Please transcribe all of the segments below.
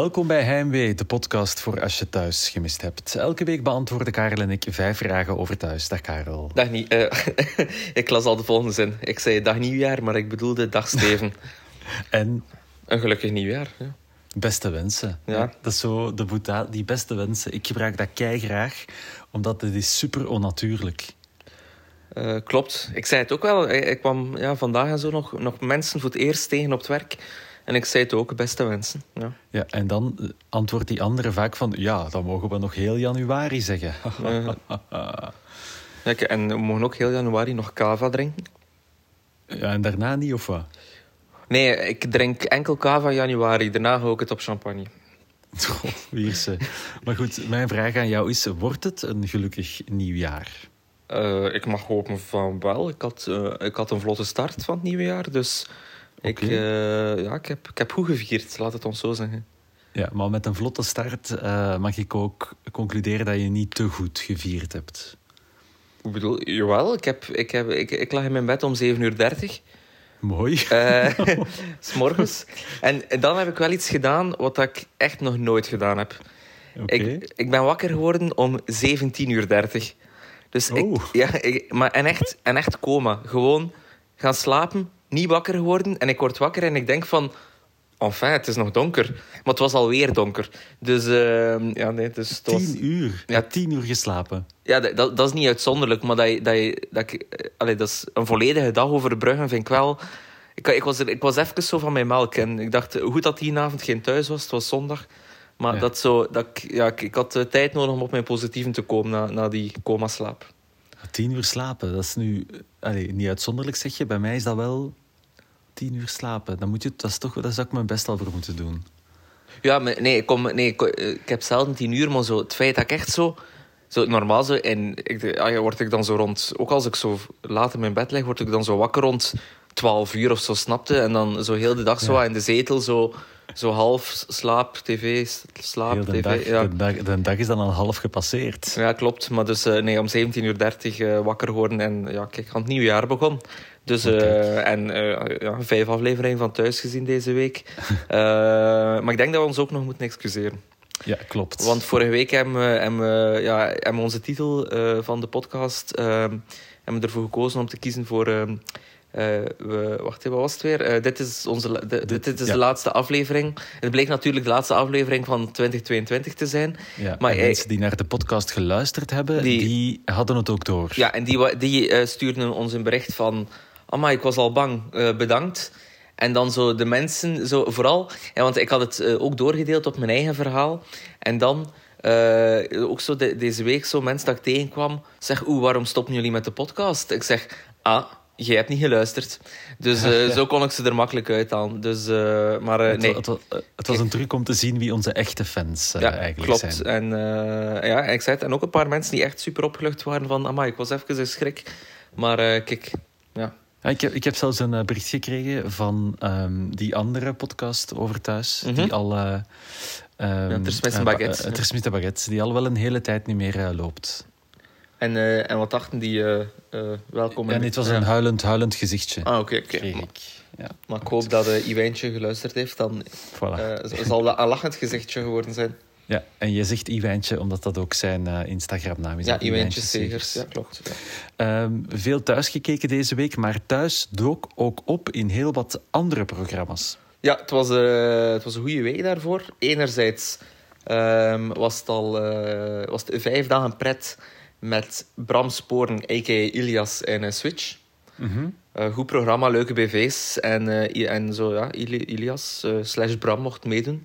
Welkom bij Heimwee, de podcast voor als je thuis gemist hebt. Elke week beantwoorden Karel en ik vijf vragen over thuis. Dag Karel. Dag niet. eh, ik las al de volgende zin. Ik zei dag nieuwjaar, maar ik bedoelde dag Steven. En Een gelukkig nieuwjaar. Ja. beste wensen. Ja. Dat is zo de boeta, die beste wensen. Ik gebruik dat kei graag, omdat het is super onnatuurlijk. Eh, klopt. Ik zei het ook wel. Ik, ik kwam ja, vandaag en zo nog, nog mensen voor het eerst tegen op het werk. En ik zei het ook, beste wensen. Ja. Ja, en dan eh, antwoordt die andere vaak van... Ja, dan mogen we nog heel januari zeggen. Ja, ik- en we mogen ook heel januari nog cava drinken. Ja, en daarna niet, of wat? Nee, ik drink enkel cava in januari. Daarna hou ik het op champagne. Goh, Wierse. Maar goed, mijn vraag aan jou is... Wordt het een gelukkig nieuwjaar? Eh, ik mag hopen van wel. Ik had, eh, ik had een vlotte start van het nieuwe jaar. Dus ik, eh, ja, ik, heb, ik heb goed gevierd, laat het ons zo zeggen. Ja, maar met een vlotte start eh, mag ik ook concluderen dat je niet te goed gevierd hebt. Ik bedoel, jawel, ik, heb, ik, heb, ik, ik lag in mijn bed om 7.30 uur. 30, Mooi. eh, s morgens. En dan heb ik wel iets gedaan wat ik echt nog nooit gedaan heb. Ik, ik ben wakker geworden om 17.30 uur. 30. Dus Oh. ik, ja, ik, maar en echt, en echt coma. Gewoon gaan slapen, niet wakker geworden. En ik word wakker en ik denk van... Enfin, het is nog donker. Maar het was alweer donker. Dus eh, ja, nee, dus het was... Tien uur. Ja, tien uur geslapen. Ja, dat, dat, is niet uitzonderlijk, maar dat, je, dat, je, dat, ik, eh, allee, dat is een volledige dag over de bruggen, vind ik wel... Ik, ik, was, er, ik was even zo van mijn melk en ik dacht, eh, goed dat die avond geen thuis was, het was zondag. Maar Ja. dat zo, dat ik, ja, ik, ik had eh, tijd nodig om op mijn positieven te komen na, na die coma-slaap. Tien uur slapen, dat is nu... Allee, niet uitzonderlijk zeg je, bij mij is dat wel... Tien uur slapen, dan moet je, dat, is toch, daar zou ik mijn best al voor moeten doen. Ja, maar nee, ik, kom, nee ik, ik heb zelden tien uur, maar zo, het feit dat ik echt zo... Zo normaal zo, en ik, ah, ja, word ik dan zo rond... Ook als ik zo laat in mijn bed lig, word ik dan zo wakker rond 12 uur of zo, snapte? En dan zo heel de dag zo Ja. in de zetel, zo, zo half slaap, tv, slaap, Heel de, tv. dag, ja. de, dag, de dag is dan al half gepasseerd. ja, klopt. Maar dus eh, nee, om 17.30 uur 30, eh, wakker worden en ja, kijk, aan het nieuwe jaar begon. Dus, eh, en ja, vijf afleveringen van thuis gezien deze week. Maar ik denk dat we ons ook nog moeten excuseren. Ja, klopt. Want vorige week hebben we, hebben we, ja, hebben we onze titel van de podcast ehm, hebben we ervoor gekozen om te kiezen voor. Eh, we, wacht even, wat was het weer? Eh, dit is, onze, de, dit, is ja. de laatste aflevering. Het bleek natuurlijk de laatste aflevering van 2022 te zijn. ja, maar hij- mensen die naar de podcast geluisterd hebben, die, Die- hadden het ook door. Ja, en die, die eh, stuurden ons een bericht van... Amai, ik was al bang, bedankt. En dan zo de mensen, zo vooral... Ja, want ik had het ook doorgedeeld op mijn eigen verhaal. En dan... ook zo de- deze week zo mensen dat ik tegenkwam. Zeg, oeh, waarom stoppen jullie met de podcast? Ik zeg, ah, jij hebt niet geluisterd. Dus eh, zo kon ik ze er makkelijk uithalen. Dus, eh, maar eh, het, nee. het, wa- het was een truc om te zien wie onze echte fans Ja, eigenlijk klopt. zijn. En, ja, ik zei het. En ook een paar mensen die echt super opgelucht waren van... Amai, ik was even in schrik. Maar kijk, ja. Ja, ik, heb, ik heb zelfs een bericht gekregen van ehm, die andere podcast over thuis. Mhm. Die al. eh ehm, Ja, Baguette. Baguette, die al wel een hele tijd niet meer loopt. En, eh, en wat dachten die? eh eh welkom. Nee, het was ja. een huilend, huilend gezichtje. Ah, oké, oké. kreeg Maar, ik. Ja, maar ik hoop dat uh, Iwijntje geluisterd heeft. Dan voilà. zal dat een lachend gezichtje geworden zijn. ja, en je zegt Iwijntje, omdat dat ook zijn eh, Instagram-naam is. Ja, Iwijntje Segers. Ja, klopt. Ja. Ehm, veel thuis gekeken deze week, maar thuis dook ook op in heel wat andere programma's. Ja, het was, het was een goede week daarvoor. Enerzijds ehm, was het al was het vijf dagen pret met Bram Sporen, a.k.a. Ilias en eh, Switch. Eh, goed programma, leuke BV's. En, eh, en zo, ja, Ili- Ilias slash Bram mocht meedoen.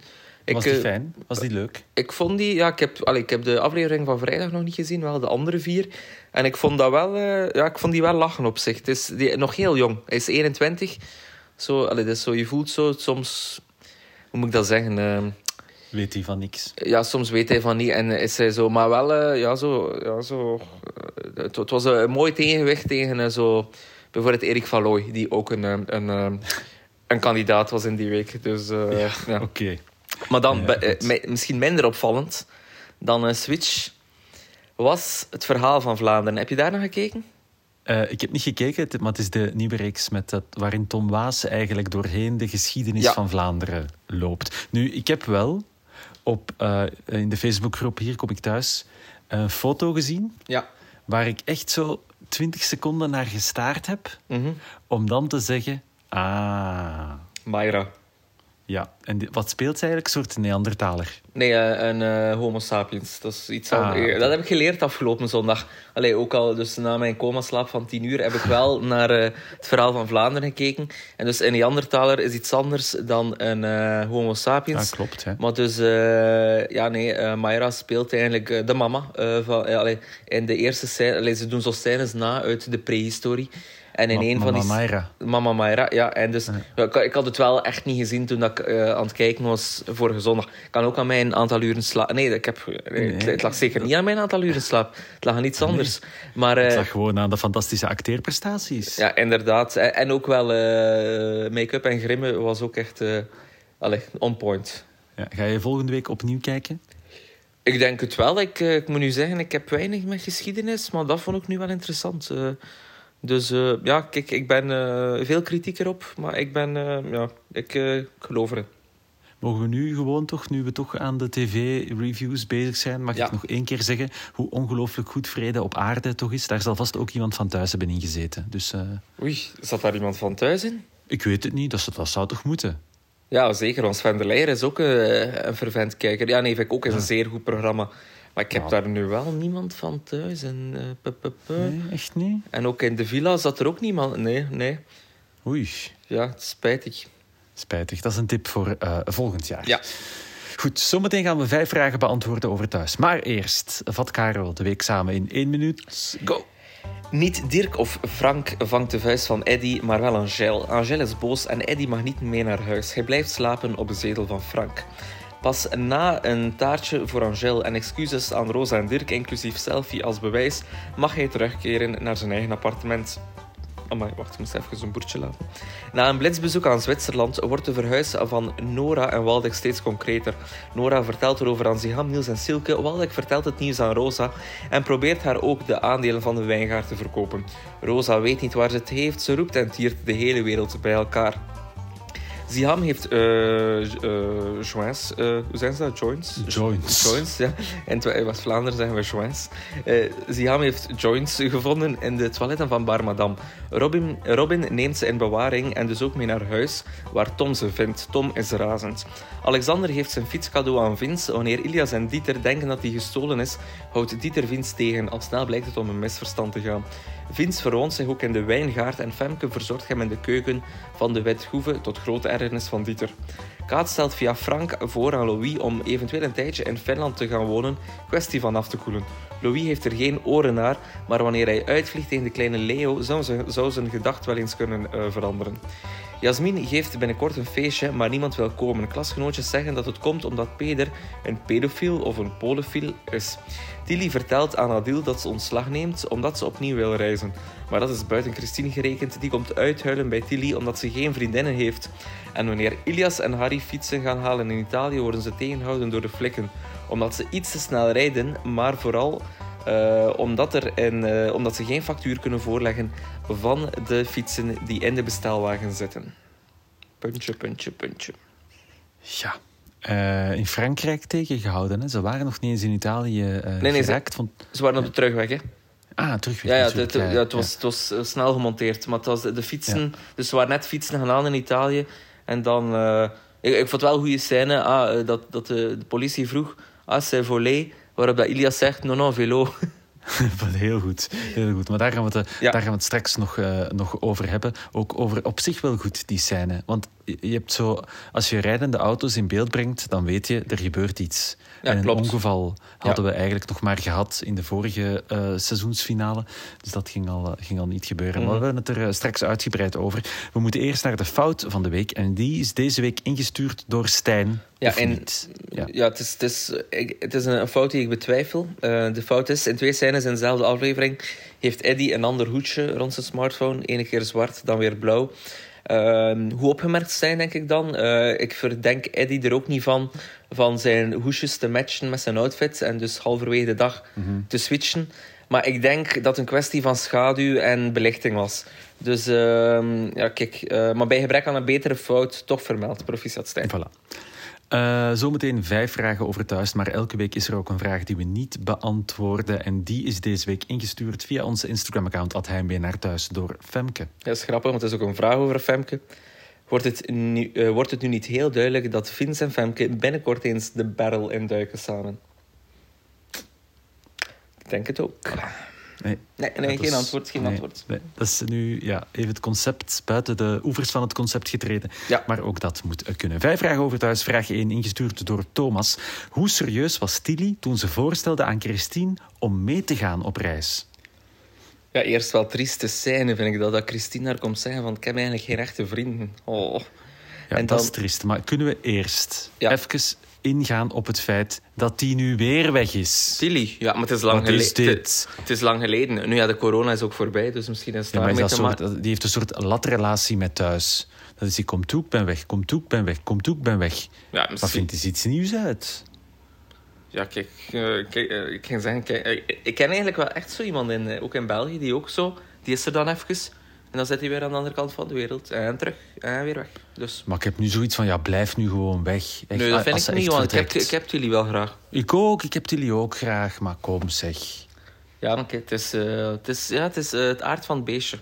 Was die fijn? Was die leuk? Ik vond die, ja, ik heb, allee, ik heb de aflevering van vrijdag nog niet gezien, wel de andere vier. En ik vond dat wel, ja, ik vond die wel lachen op zich. Het is die, nog heel jong. Hij is 21. Zo, allee, dat is zo, je voelt zo soms, hoe moet ik dat zeggen? Weet hij van niks? ja, soms weet hij van niet en is hij zo, maar wel, eh, ja, zo, ja, zo. eh, het, het was een mooi tegenwicht tegen eh, zo, bijvoorbeeld Erik van Looy, die ook een, een, een kandidaat was in die week. Dus, ja. Oké. Maar dan, Ja, misschien minder opvallend dan een Switch, was het verhaal van Vlaanderen. Heb je daar naar gekeken? Ik heb niet gekeken, maar het is de nieuwe reeks met dat, waarin Tom Waas eigenlijk doorheen de geschiedenis Ja. van Vlaanderen loopt. Nu, ik heb wel op, eh, in de Facebookgroep Hier Kom Ik Thuis een foto gezien Ja. waar ik echt zo 20 seconden naar gestaard heb Mhm. om dan te zeggen... Ah, Mayra. Ja. En wat speelt ze eigenlijk? Een soort Neandertaler. Nee, eh, een eh, homo sapiens. Dat is iets Ah. Dat heb ik geleerd afgelopen zondag. Allee, ook al dus na mijn coma-slaap van 10 uur heb ik wel naar eh, het verhaal van Vlaanderen gekeken. En dus een Neandertaler is iets anders dan een homo sapiens. klopt. Hè. Maar dus, ja nee, Mayra speelt eigenlijk de mama. van, allee, in de eerste scène, allee, ze doen zo scènes na uit de prehistorie. En in Ma- een van die... Mama Mayra. Mama Mayra, ja. En dus, ja, ik, ik had het wel echt niet gezien toen dat ik eh, aan het kijken was vorige zondag. Ik kan ook aan mijn aantal uren slaap. Nee, ik heb, nee, het- het lag zeker niet aan mijn aantal uren slaap. Het lag aan iets anders. Maar Het eh, lag gewoon aan de fantastische acteerprestaties. ja, inderdaad. En, en ook wel eh, make-up en grimmen was ook echt eh allee, on point. Ja, ga je volgende week opnieuw kijken? Ik denk het wel. Ik, eh, ik moet nu zeggen, ik heb weinig met geschiedenis, maar dat vond ik nu wel interessant. eh. Dus eh, ja, kijk, ik ben eh, veel kritiek erop, maar ik ben, eh, ja, ik, geloof erin. Mogen we nu gewoon toch, nu we toch aan de tv-reviews bezig zijn, mag Ja. ik nog één keer zeggen hoe ongelooflijk goed vrede op aarde toch is? Daar zal vast ook iemand van thuis hebben ingezeten. Dus Oei, zat daar iemand van thuis in? ik weet het niet, dat, dat zou toch moeten? Ja, zeker. Want Sven de Leijer is ook een fervent kijker. Ja, nee, vind ik ook is een zeer goed programma. Maar ik heb Ja. daar nu wel niemand van thuis. En, pu. Nee, echt niet? en ook in de villa zat er ook niemand. Nee, nee. Oei, Ja, spijtig. spijtig. Dat is een tip voor eh, volgend jaar. Ja. Goed, zometeen gaan we vijf vragen beantwoorden over thuis. Maar eerst, vat Karel de week samen in één minuut. Go! Niet Dirk of Frank vangt de vuist van Eddy, maar wel Angèle. Angèle is boos en Eddy mag niet mee naar huis. Hij blijft slapen op de zetel van Frank. Pas na een taartje voor Angèle en excuses aan Rosa en Dirk, inclusief selfie als bewijs, mag hij terugkeren naar zijn eigen appartement. Amai, wacht, ik moest even een boertje laten. Na een blitsbezoek aan Zwitserland wordt de verhuis van Nora en Waldek steeds concreter. Nora vertelt erover aan Ziham, Niels en Silke. Waldek vertelt het nieuws aan Rosa en probeert haar ook de aandelen van de wijngaard te verkopen. Rosa weet niet waar ze het heeft, ze roept en tiert de hele wereld bij elkaar. Ziham heeft eh eh, joints, eh, hoe zijn ze dat? Joints? Joints. Joints, ja. In West-Vlaanderen zeggen we joints. Eh Ziham heeft joints gevonden in de toiletten van Bar Madame. Robin, Robin neemt ze in bewaring en dus ook mee naar huis, waar Tom ze vindt. Tom is razend. Alexander geeft zijn fiets cadeau aan Vince. Wanneer Ilias en Dieter denken dat die gestolen is, houdt Dieter Vince tegen. Al snel blijkt het om een misverstand te gaan. Vince verwoont zich ook in de wijngaard en Femke verzorgt hem in de keuken van de Wethoeve tot grote van Dieter. Kaat stelt via Frank voor aan Louis om eventueel een tijdje in Finland te gaan wonen, kwestie van af te koelen. Louis heeft er geen oren naar, maar wanneer hij uitvliegt tegen de kleine Leo, zou, ze, zou zijn gedacht wel eens kunnen eh, veranderen. Jasmin geeft binnenkort een feestje, maar niemand wil komen. Klasgenootjes zeggen dat het komt omdat Peder een pedofiel of een polefiel is. Tilly vertelt aan Adil dat ze ontslag neemt omdat ze opnieuw wil reizen. Maar dat is buiten Christine gerekend. Die komt uithuilen bij Tilly omdat ze geen vriendinnen heeft. En wanneer Ilias en Harry fietsen gaan halen in Italië, worden ze tegengehouden door de flikken. Omdat ze iets te snel rijden, maar vooral eh, omdat, er een, eh, omdat ze geen factuur kunnen voorleggen van de fietsen die in de bestelwagen zitten. Puntje, puntje, puntje. Ja. Eh, in Frankrijk tegengehouden. Hè. Ze waren nog niet eens in Italië nee, ze-. Van... Ze waren op de terugweg, hè? Ah, terug Ja, ja, het, het- ja, het, was, het was snel gemonteerd. Maar het was de, fietsen... Dus ze waren net fietsen gaan aan in Italië. En dan... eh, ik, ik vond wel een goede scène. Ah, eh, dat dat de, de politie vroeg... Ah, c'est volé. Waarop dat Ilias zegt... Non, non, vélo. heel goed, heel goed. Maar daar gaan we het, eh, Ja. daar gaan we het straks nog, eh, nog over hebben. Ook over op zich wel goed, die scène. Want je hebt zo, als je rijdende auto's in beeld brengt, dan weet je, er gebeurt iets. Ja, en een klopt. ongeval hadden we eigenlijk nog maar gehad in de vorige eh, seizoensfinale. Dus dat ging al, ging al niet gebeuren. Mhm. Maar we hebben het er straks uitgebreid over. We moeten eerst naar de fout van de week. En die is deze week ingestuurd door Stijn. Ja, en-? Ja. Ja, het is, het is, ik- het is een fout die ik betwijfel. De fout is, in twee scènes in dezelfde aflevering heeft Eddie een ander hoedje rond zijn smartphone. Ene keer zwart, dan weer blauw. Ehm, hoe opgemerkt zijn, denk ik dan? Eh, ik verdenk Eddie er ook niet van van zijn hoesjes te matchen met zijn outfit en dus halverwege de dag te switchen. Maar ik denk dat het een kwestie van schaduw en belichting was. Dus ehm, ja, kijk, eh, maar bij gebrek aan een betere fout toch vermeld. Proficiat Stijn. Voilà. Eh, zometeen vijf vragen over thuis, maar elke week is er ook een vraag die we niet beantwoorden. En die is deze week ingestuurd via onze Instagram-account, Heimwee naar thuis, door Femke. Dat is grappig, want het is ook een vraag over Femke. Wordt het, nu, eh, wordt het nu niet heel duidelijk dat Vince en Femke binnenkort eens de barrel induiken samen? Ik denk het ook. Nee, Nee, geen is- antwoord, geen nee, antwoord. nee. dat is nu ja, even het concept buiten de oevers van het concept getreden. Ja. Maar ook dat moet kunnen. Vijf vragen over thuis. Vraag 1, ingestuurd door Thomas. Hoe serieus was Tilly toen ze voorstelde aan Christine om mee te gaan op reis? Ja, eerst wel trieste scène vind ik dat, dat Christine daar komt zeggen van ik heb eigenlijk geen echte vrienden. Oh. Ja, En dat dan- is triest. Maar kunnen we eerst Ja. even ingaan op het feit dat die nu weer weg is? Tilly, ja, maar het is lang geleden. dit? Het, het is lang geleden. Nu ja, de corona is ook voorbij, dus misschien is het Ja, maar soort, die heeft een soort latrelatie met thuis. Dat is die komt toe, ik ben weg, komt toe, ik ben weg, komt toe, ik ben weg. Ja, Maar misschien. vindt eens iets nieuws uit? Ja, kijk, eh, kijk eh, ik ging zeggen, kijk, eh, ik ken eigenlijk wel echt zo iemand, in, ook in België, die ook zo, die is er dan even. En dan zit hij weer aan de andere kant van de wereld. En terug, en weer weg. Dus, Maar ik heb nu zoiets van, ja, blijf nu gewoon weg. Echt, nee, dat vind ik niet, want ik heb, ik heb jullie wel graag. Ik ook, ik heb jullie ook graag, maar kom zeg. Ja, kijk, het is, eh, het, is, ja, het is eh, het aard van het beestje.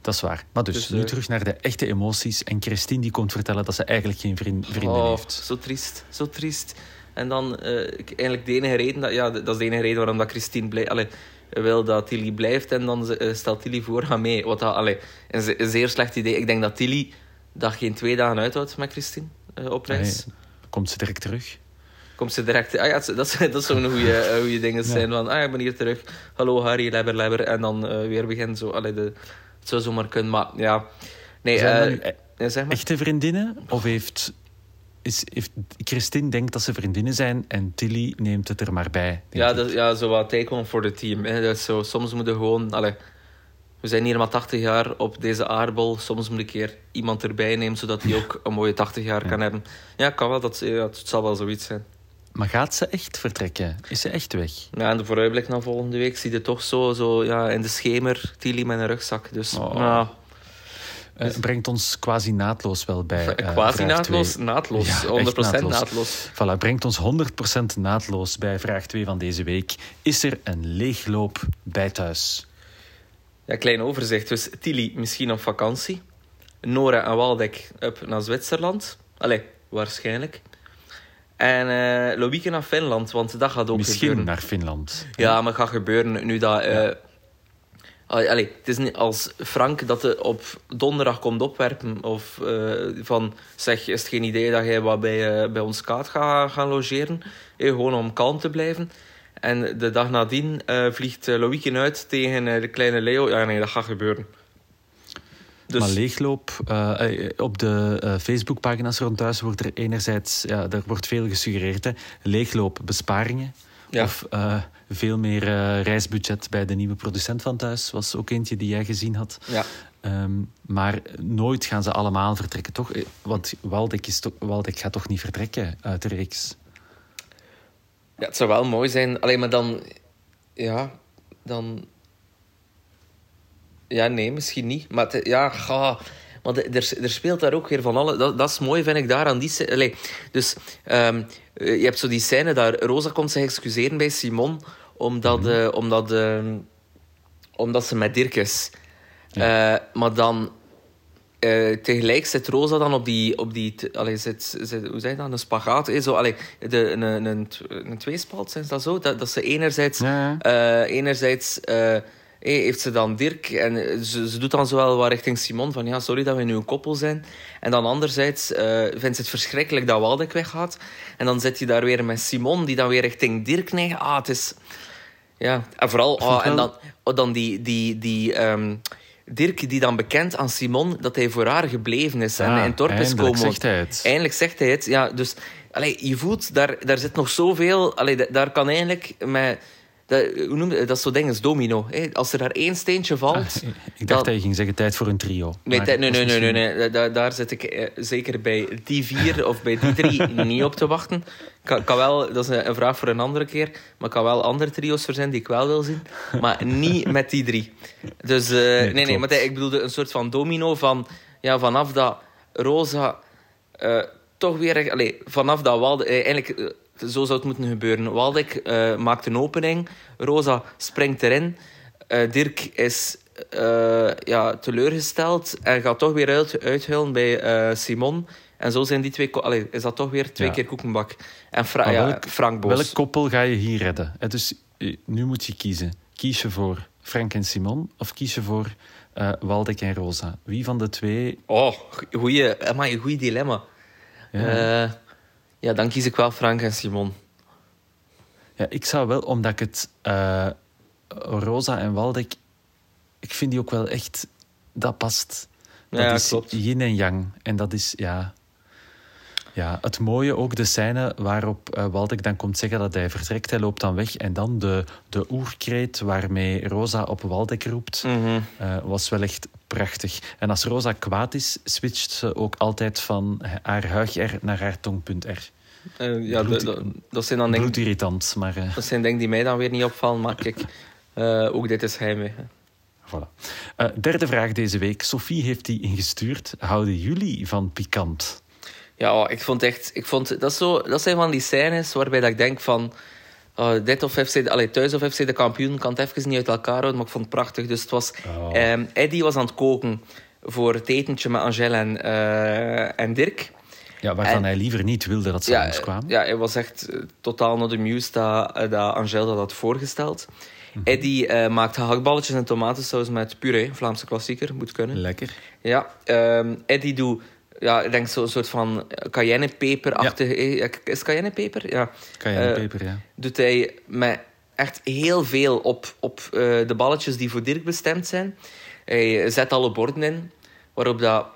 Dat is waar. Maar dus, Dus, nu eh, terug naar de echte emoties. En Christine die komt vertellen dat ze eigenlijk geen vriend, vrienden oh, heeft. Zo triest, zo triest. En dan eh, ik- eigenlijk de enige reden, dat, ja, dat is de enige reden waarom dat Christine blij, allee, wil dat Tilly blijft. En dan eh, stelt Tilly voor, ga mee. Wat dat, allee, een, ze- een zeer slecht idee. Ik denk dat Tilly dat geen twee dagen uithoudt met Christine eh, op reis. Nee, komt ze direct terug? Komt ze direct... Ah ja, dat, dat, zo'n goede, eh, goede dingen zijn. Van, ah, ik ben hier terug. Hallo Harry, lebber, lebber. En dan weer begin zo. Allee, de, het zou zomaar kunnen, maar ja... Nee, ja, zeg maar. echte vriendinnen? Of heeft, is, heeft Christine denkt dat ze vriendinnen zijn en Tilly neemt het er maar bij? Ja, dat, ja, zo wat take voor het team. Hè. Dat is zo, soms moeten we gewoon... Allee, we zijn hier maar 80 jaar op deze aardbol. Soms moet ik keer iemand erbij nemen, zodat hij ook een mooie 80 jaar kan hebben. Ja, kan wel. Dat, ja, het zal wel zoiets zijn. Maar gaat ze echt vertrekken? Is ze echt weg? Ja, en de vooruitblik naar volgende week zie je toch zo, zo ja, in de schemer Tilly met een rugzak. Dus Oh. Eh, brengt ons quasi naadloos wel bij. eh, quasi naadloos. twee. Naadloos. Ja, 100% echt naadloos. Voilà, brengt ons 100% naadloos bij vraag 2 van deze week. Is er een leegloop bij thuis? Ja, klein overzicht. Dus Tilly misschien op vakantie. Nora en Waldek up naar Zwitserland. Allee, waarschijnlijk. En Loïke naar Finland, want dat gaat ook Misschien gebeuren. naar Finland. Ja, maar gaat gebeuren nu dat... allee, het is niet als Frank dat op donderdag komt opwerpen. Of eh, van, zeg, is het geen idee dat jij wat bij, eh, bij ons kaart gaat gaan logeren? Eh, gewoon om kalm te blijven. En de dag nadien eh, vliegt uh, Loïke uit tegen de kleine Leo. Ja, nee, dat gaat gebeuren. Dus, Maar leegloop, op de eh, Facebookpagina's rond thuis wordt er enerzijds, ja, er wordt veel gesuggereerd, hè, leegloop besparingen. Ja. Of veel meer eh, reisbudget bij de nieuwe producent van thuis, was ook eentje die jij gezien had. ja. Ehm, maar nooit gaan ze allemaal vertrekken, toch? Eh, Want Waldek, is toch, Waldek gaat toch niet vertrekken uit de reeks? ja, het zou wel mooi zijn. Alleen maar dan... Ja, dan... Ja, nee, misschien niet. Maar het- ja, ga... Maar de- er, er speelt daar ook weer van alle... Dat, dat is mooi, vind ik, daar aan die... Allee, dus ehm, eh, je hebt zo die scène daar... Rosa komt zich excuseren bij Simon, omdat, eh, omdat, ehm, omdat ze met Dirk is. Eh, maar dan... tegelijk zit Rosa dan op die... Op die allee, zit, zit, hoe zeg je dat? Een spagaat. eh, Zo, allee, de, een, een, een, tw- een tweespalt, zijn ze dat zo? Dat, dat ze enerzijds... Ja, ja. Enerzijds heeft ze dan Dirk en ze, ze doet dan zowel wat richting Simon van ja, sorry dat we nu een koppel zijn. En dan anderzijds eh, vindt ze het verschrikkelijk dat Waldek weggaat. En dan zit je daar weer met Simon die dan weer richting Dirk neigt. Ah, het is... Ja, en vooral... ah, en wel- dan, oh, dan die... die, die ehm, Dirk die dan bekend aan Simon dat hij voor haar gebleven is. en Ah, in eindelijk komen... zegt hij het. Eindelijk zegt hij het. Ja, dus allee, je voelt, daar, daar zit nog zoveel... Allee, da- daar kan eigenlijk met... Dat, hoe noem je dat? Is zo ding als domino. Hè? Als er daar één steentje valt... Ah, ik dacht dan- dat je ging zeggen tijd voor een trio. Nee, Maar nee, nee, nee, nee. Daar, daar zit ik eh, zeker bij die vier of bij die drie niet op te wachten. Kan, kan wel, dat is een, een vraag voor een andere keer. Maar kan wel andere trio's verzinnen die ik wel wil zien. Maar niet met die drie. Dus eh, nee, nee, maar ik bedoelde een soort van domino van... Ja, vanaf dat Rosa... eh, toch weer... Allee, vanaf dat Waldeck... eh, Eigenlijk, eh, zo zou het moeten gebeuren. Waldeck eh, maakt een opening. Rosa springt erin. Eh, Dirk is eh, ja, teleurgesteld en gaat toch weer uit, uithuilen bij Simon. En zo zijn die twee... Allee, is dat toch weer twee Ja. keer koekenbak. En Fra ja, Frank Boos. Welk koppel ga je hier redden? Dus nu moet je kiezen. Kies je voor Frank en Simon of kies je voor eh Waldek en Rosa? Wie van de twee? Oh, goeie, amai, een goeie dilemma. Ja. Ja, dan kies ik wel Frank en Simon. Ja, ik zou wel, omdat ik het eh, Rosa en Waldek, ik vind die ook wel echt, dat past. Dat Ja, is klopt. yin en yang. En dat is, ja... Ja, het mooie ook, de scène waarop eh Waldek dan komt zeggen dat hij vertrekt, hij loopt dan weg. En dan de, de oerkreet waarmee Rosa op Waldek roept, Mhm. eh, was wel echt prachtig. En als Rosa kwaad is, switcht ze ook altijd van haar huig-R naar haar tongpunt-R. Eh, ja, Bloed- dat- zijn dan maar... dat zijn dingen die mij dan weer niet opvallen. Maar kijk, ook dit is heimwee. Voilà. Derde vraag deze week. Sophie heeft die ingestuurd. Houden jullie van pikant? Ja, oh, ik vond echt... Ik vond, dat, is zo, dat zijn van die scènes waarbij dat ik denk van... oh, dit of FC... de- Allee, thuis of FC de kampioen kan het even niet uit elkaar houden, maar ik vond het prachtig. Dus het was... Oh. ehm, Eddie was aan het koken voor het etentje met Angèle en, eh, en Dirk. Ja, waarvan En- hij liever niet wilde dat ze ja, langskwamen. Ja, hij was echt eh, totaal not amused dat, eh, dat Angel dat had voorgesteld. Eddie eh, maakt gehaktballetjes en tomatensaus met puree, Vlaamse klassieker, moet kunnen. Lekker. Ja, ehm, Eddie doet, ja, ik denk zo'n soort van cayennepeperachtige... eh, Is cayennepeper? Ja. Cayennepeper, Eh, ja. Doet hij met echt heel veel op, op eh, de balletjes die voor Dirk bestemd zijn. Hij zet alle borden in, waarop dat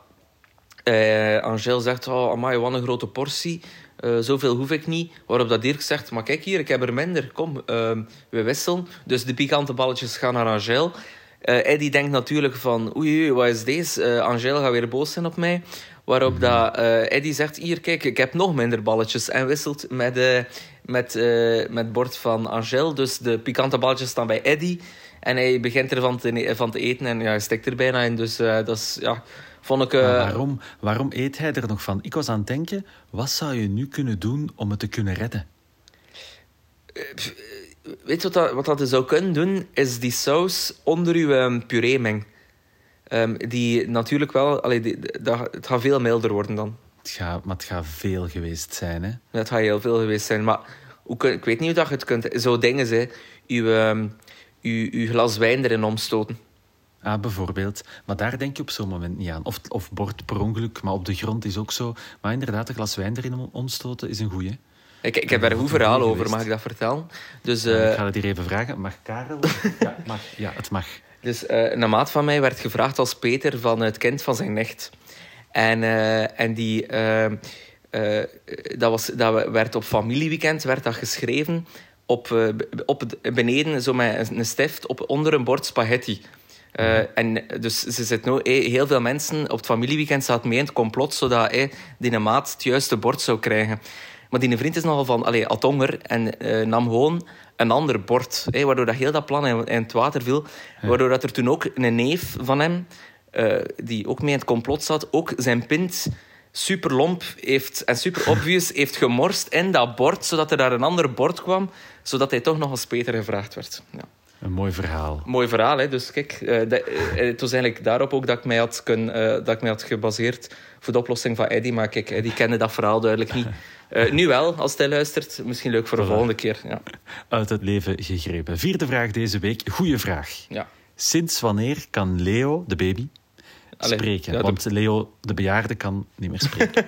eh Angel zegt, oh, amai, wat een grote portie. Eh, zoveel hoef ik niet. Waarop dat Dirk zegt, maar kijk hier, ik heb er minder. Kom, ehm, we wisselen. Dus de pikante balletjes gaan naar Angel. Eh Eddie denkt natuurlijk van, oei, oei, wat is deze? Eh, Angel gaat weer boos zijn op mij. Waarop dat, eh, Eddie zegt, hier, kijk, ik heb nog minder balletjes. En wisselt met, eh met, eh, met het bord van Angel. Dus de pikante balletjes staan bij Eddie. En hij begint ervan te, van te eten en ja, hij stikt er bijna in. Dus eh, dat is, ja, vond ik... waarom, waarom eet hij er nog van? Ik was aan het denken, wat zou je nu kunnen doen om het te kunnen redden? Weet je wat dat, wat dat zou kunnen doen? Is die saus onder uw ehm, puree mengen. Ehm, die natuurlijk wel... Allee, die, dat, het gaat veel milder worden dan. Het gaat, maar het gaat veel geweest zijn, hè? Dat gaat heel veel geweest zijn. Maar hoe kun, ik weet niet hoe dat je het kunt... Zo dingen, hè. Uw, uw, uw glas wijn erin omstoten. Ah, bijvoorbeeld. Maar daar denk je op zo'n moment niet aan. Of, of bord per ongeluk, maar op de grond is ook zo. Maar inderdaad, een glas wijn erin om- omstoten is een goeie. Ik, ik heb er een goed er verhaal over, mag ik dat vertellen? Dus... Ja, eh, ik ga het hier even vragen. Mag Karel? ja, mag. Ja, het mag. Dus eh, een maat van mij werd gevraagd als Peter van het kind van zijn nicht. En, eh, en die, eh, eh, dat, was, dat werd op familieweekend werd dat geschreven op, op beneden zo met een stift op, onder een bord spaghetti. Eh, en dus ze zit nou, heel veel mensen op het familieweekend zaten mee in het complot zodat eh, die maat het juiste bord zou krijgen. Maar die vriend is nogal van, allee, had honger en eh, nam gewoon een ander bord. Waardoor dat heel dat plan in, in het water viel. Waardoor dat er toen ook een neef van hem, eh, die ook mee in het complot zat, ook zijn pint super lomp heeft, en super obvious heeft gemorst in dat bord, zodat er daar een ander bord kwam, zodat hij toch nog als Peter gevraagd werd. Ja. Een mooi verhaal. Mooi verhaal, hè? Dus kijk, eh, eh, het was eigenlijk daarop ook dat ik mij had, kun, eh, dat ik mij had gebaseerd voor de oplossing van Eddie. Maar kijk, Eddie kende dat verhaal duidelijk niet. Nu wel, als hij luistert. Misschien leuk voor de Voilà. volgende keer. Ja. Uit het leven gegrepen. Vierde vraag deze week. Goeie vraag. Ja. Sinds wanneer kan Leo, de baby, Allee, spreken? ja, de- Want Leo, de bejaarde, kan niet meer spreken.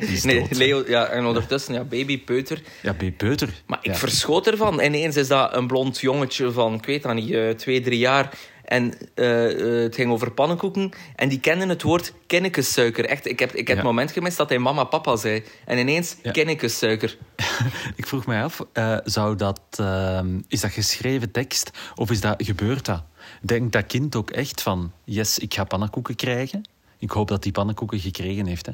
is Nee. Leo, ja, en ondertussen, ja, baby, peuter. ja, be- peuter. Maar ik verschoot ervan. Ineens is dat een blond jongetje van, ik weet dat niet, eh, twee, drie jaar. En eh, eh, het ging over pannenkoeken. En die kenden het woord kinnikessuiker. Echt, ik heb, ik heb Ja. het moment gemist dat hij mama papa zei. En ineens Ja. Ik vroeg mij af, eh, zou dat, ehm, is dat geschreven tekst of is dat, gebeurt dat? Denkt dat kind ook echt van, yes, ik ga pannenkoeken krijgen? Ik hoop dat hij pannenkoeken gekregen heeft. Hè.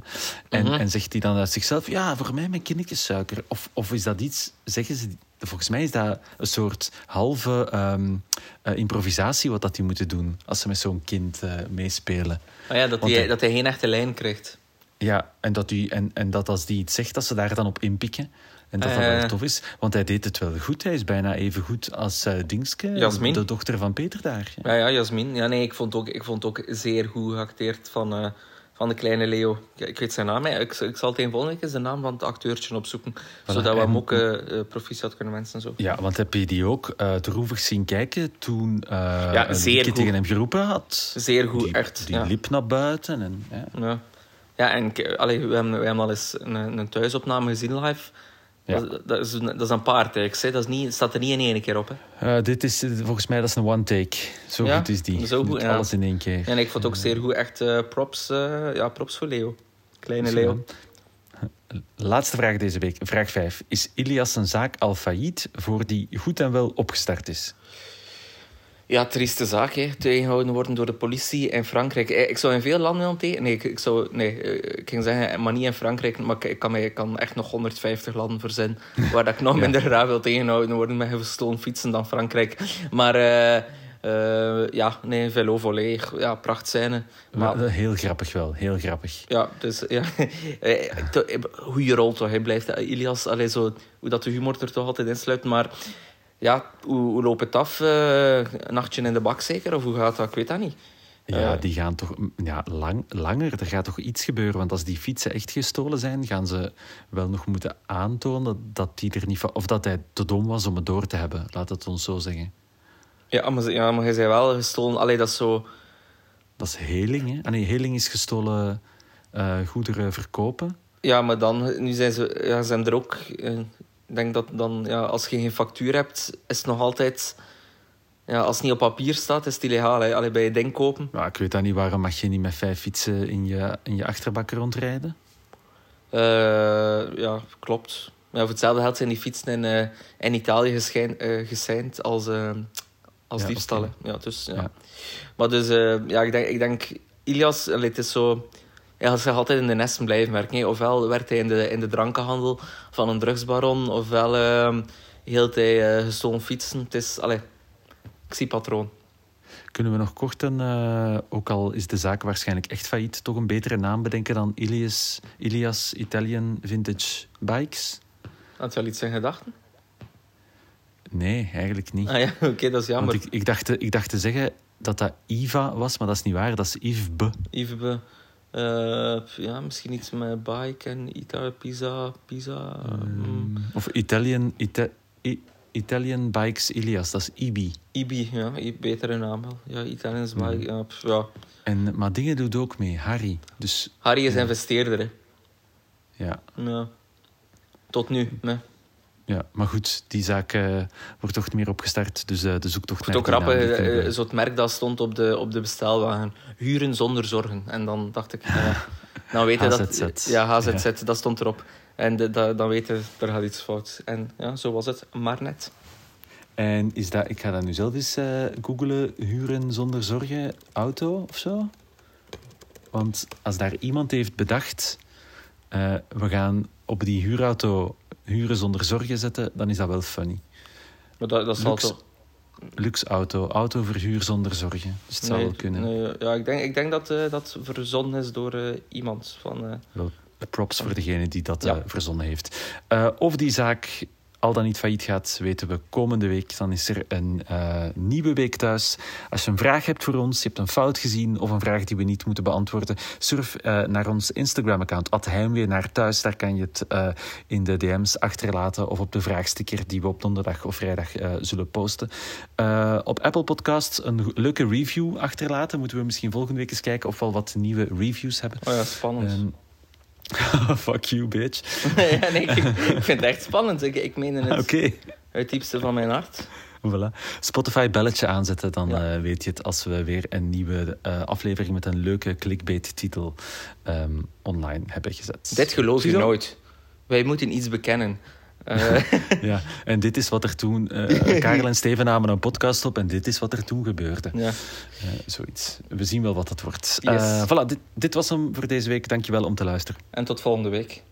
En, Mhm. en zegt hij dan uit zichzelf, ja, voor mij met kindersuiker. Of, of is dat iets, zeggen ze, volgens mij is dat een soort halve ehm, eh, improvisatie wat dat die moeten doen als ze met zo'n kind eh, meespelen. Ah ja, dat, hij, hij- dat hij geen echte lijn krijgt. Ja, en dat, die, en, en dat als die iets zegt, dat ze daar dan op inpikken. En dat dat Eh. wel tof is. Want hij deed het wel goed. Hij is bijna even goed als eh Dingske, Jasmin. de dochter van Peter daar. Ja. Ja, ja, Jasmin. Ja, nee, ik vond ook, ik vond ook zeer goed geacteerd van, eh, van de kleine Leo. Ja, ik weet zijn naam. Ik, ik zal tegen volgende keer zijn naam van het acteurtje opzoeken. zodat we hem ook eh eh, proficiat kunnen wensen. en Zo. Ja, want heb je die ook eh droevig zien kijken toen eh Ja, een zeer liedje goed. tegen hem geroepen had? Zeer goed, die, echt. Die ja. liep naar buiten. En, ja. Ja, ja en allee, we, hebben, we hebben al eens een, een thuisopname gezien live. Ja. Dat, dat, is, een- dat is een paar takes. Hè. Dat is niet, staat er niet in één keer op. Hè. Eh, dit is eh, volgens mij dat is een one take. Zo Ja, goed is die. zo goed, ja. Alles in één keer. En ik vond het ook zeer goed. Echt eh, props, eh, ja, props voor Leo. Kleine Leo. Laatste vraag deze week, vraag 5. Is Ilias zijn zaak al failliet voor die goed en wel opgestart is? Ja, trieste zaak, hè. Tegengehouden worden door de politie in Frankrijk. Eh, Ik zou in veel landen tegen... Nee, ik, ik zou... Nee, eh, ik ging zeggen, maar niet in Frankrijk. Maar ik, ik kan, mij, ik kan echt nog 150 landen verzinnen waar dat ik nog minder graag wil tegenhouden worden met gestolen fietsen dan Frankrijk. Maar... eh, eh, ja, nee, velo volley. Ja, prachtscène. Maar Heel grappig wel, heel grappig. ja, dus ja. Eh, eh, Goeie rol toch, hij blijft. eh, Ilias, allee, zo, hoe dat de humor er toch altijd insluit. Maar ja, hoe, hoe loopt het af? Eh, een nachtje in de bak zeker? Of hoe gaat dat? Ik weet dat niet. Ja, Eh. die gaan toch mm, ja, lang, langer. Er gaat toch iets gebeuren. Want als die fietsen echt gestolen zijn, gaan ze wel nog moeten aantonen dat die er niet van. Of dat hij te dom was om het door te hebben. Laat het ons zo zeggen. Ja, maar, ja, maar hij zei wel gestolen. Allee, dat is zo... Dat is heling, hè? Ah, nee, heling is gestolen eh, goederen verkopen. Ja, maar dan, nu zijn ze, ja, zijn er ook... Ik denk dat dan, ja, als je geen factuur hebt, is het nog altijd... Ja, als het niet op papier staat, is het illegaal. Hè. Allee, bij je ding kopen. Maar ik weet dat niet, waarom mag je niet met vijf fietsen in je, in je achterbak rondrijden? Eh, ja, klopt. Ja, voor hetzelfde geld zijn die fietsen in, eh, in Italië geschijn, geseind als, als Ja, diefstallen. Ja, dus, ja. Ja. Maar dus, ja, ik denk, ik denk Ilias, het is zo... Hij gaat zich altijd in de nesten blijven werken. hè. Ofwel werkt hij in de, in de drankenhandel van een drugsbaron, ofwel uh, hield hij eh, gestolen fietsen. Het is, allee, ik zie patroon. Kunnen we nog kort een, eh, ook al is de zaak waarschijnlijk echt failliet, toch een betere naam bedenken dan Ilias, Ilias Italian Vintage Bikes? Had je al iets in gedachten? Nee, eigenlijk niet. Ah ja, oké, dat is jammer. Want ik, ik, dacht, te- ik dacht te zeggen dat dat Iva was, maar dat is niet waar. Dat is Yves B. Eh, ja, misschien iets met bike en Ita, Pisa, Pisa. mm. Of Italian, Ita- I- Italian Bikes Ilias, dat is Ibi. Ibi, ja, betere naam wel. Ja, Italians Mm. bike, ja, pff, ja. En, maar dingen doet ook mee, Harry. Dus Harry is investeerder, hè. ja, Ja. Tot nu, nee. Ja. maar goed, die zaak eh, wordt toch niet meer opgestart. Dus eh, de zoektocht naar het ook eh, eh, zo het merk dat stond op de, op de bestelwagen. Huren zonder zorgen. En dan dacht ik, dan weet je dat... HZZ. Ja, HZZ, dat stond erop. En de, da- dan weet je, er gaat iets fout. En ja, zo was het, maar net. En is dat, ik ga dat nu zelf eens eh googlen, huren zonder zorgen, auto of zo? Want als daar iemand heeft bedacht, eh, we gaan op die huurauto huren zonder zorgen zetten, dan is dat wel funny. Maar dat, dat zal Luxe, toch... luxe auto, autoverhuur zonder zorgen. Dus het zou wel kunnen. nee, ja, ik denk, ik denk dat eh, dat verzonnen is door eh, iemand van... eh, Wel, props voor degene die dat Ja. verzonnen heeft. Of die zaak al dan niet failliet gaat, weten we komende week. Dan is er een eh, nieuwe week thuis. Als je een vraag hebt voor ons, je hebt een fout gezien of een vraag die we niet moeten beantwoorden, surf eh, naar ons Instagram-account, heimwee naar thuis. Daar kan je het eh, in de DM's achterlaten of op de vraagsticker die we op donderdag of vrijdag zullen posten. Op Apple Podcasts een leuke review achterlaten. Moeten we misschien volgende week eens kijken of we al wat nieuwe reviews hebben. Oh ja, spannend. Ehm, fuck you, bitch. ja, nee, ik, ik vind het echt spannend. Ik, ik meen het Oké. uit het diepste van mijn hart. Voilà. Spotify belletje aanzetten, dan Ja. eh, weet je het als we weer een nieuwe eh, aflevering met een leuke clickbait-titel ehm, online hebben gezet. Dit geloof je nooit. Wij moeten iets bekennen. Eh, Ja, en dit is wat er toen... eh Karel en Steven namen een podcast op en dit is wat er toen gebeurde. ja. Eh, zoiets. We zien wel wat het wordt. Yes. Eh, voilà, dit, dit was hem voor deze week. Dankjewel om te luisteren. En tot volgende week.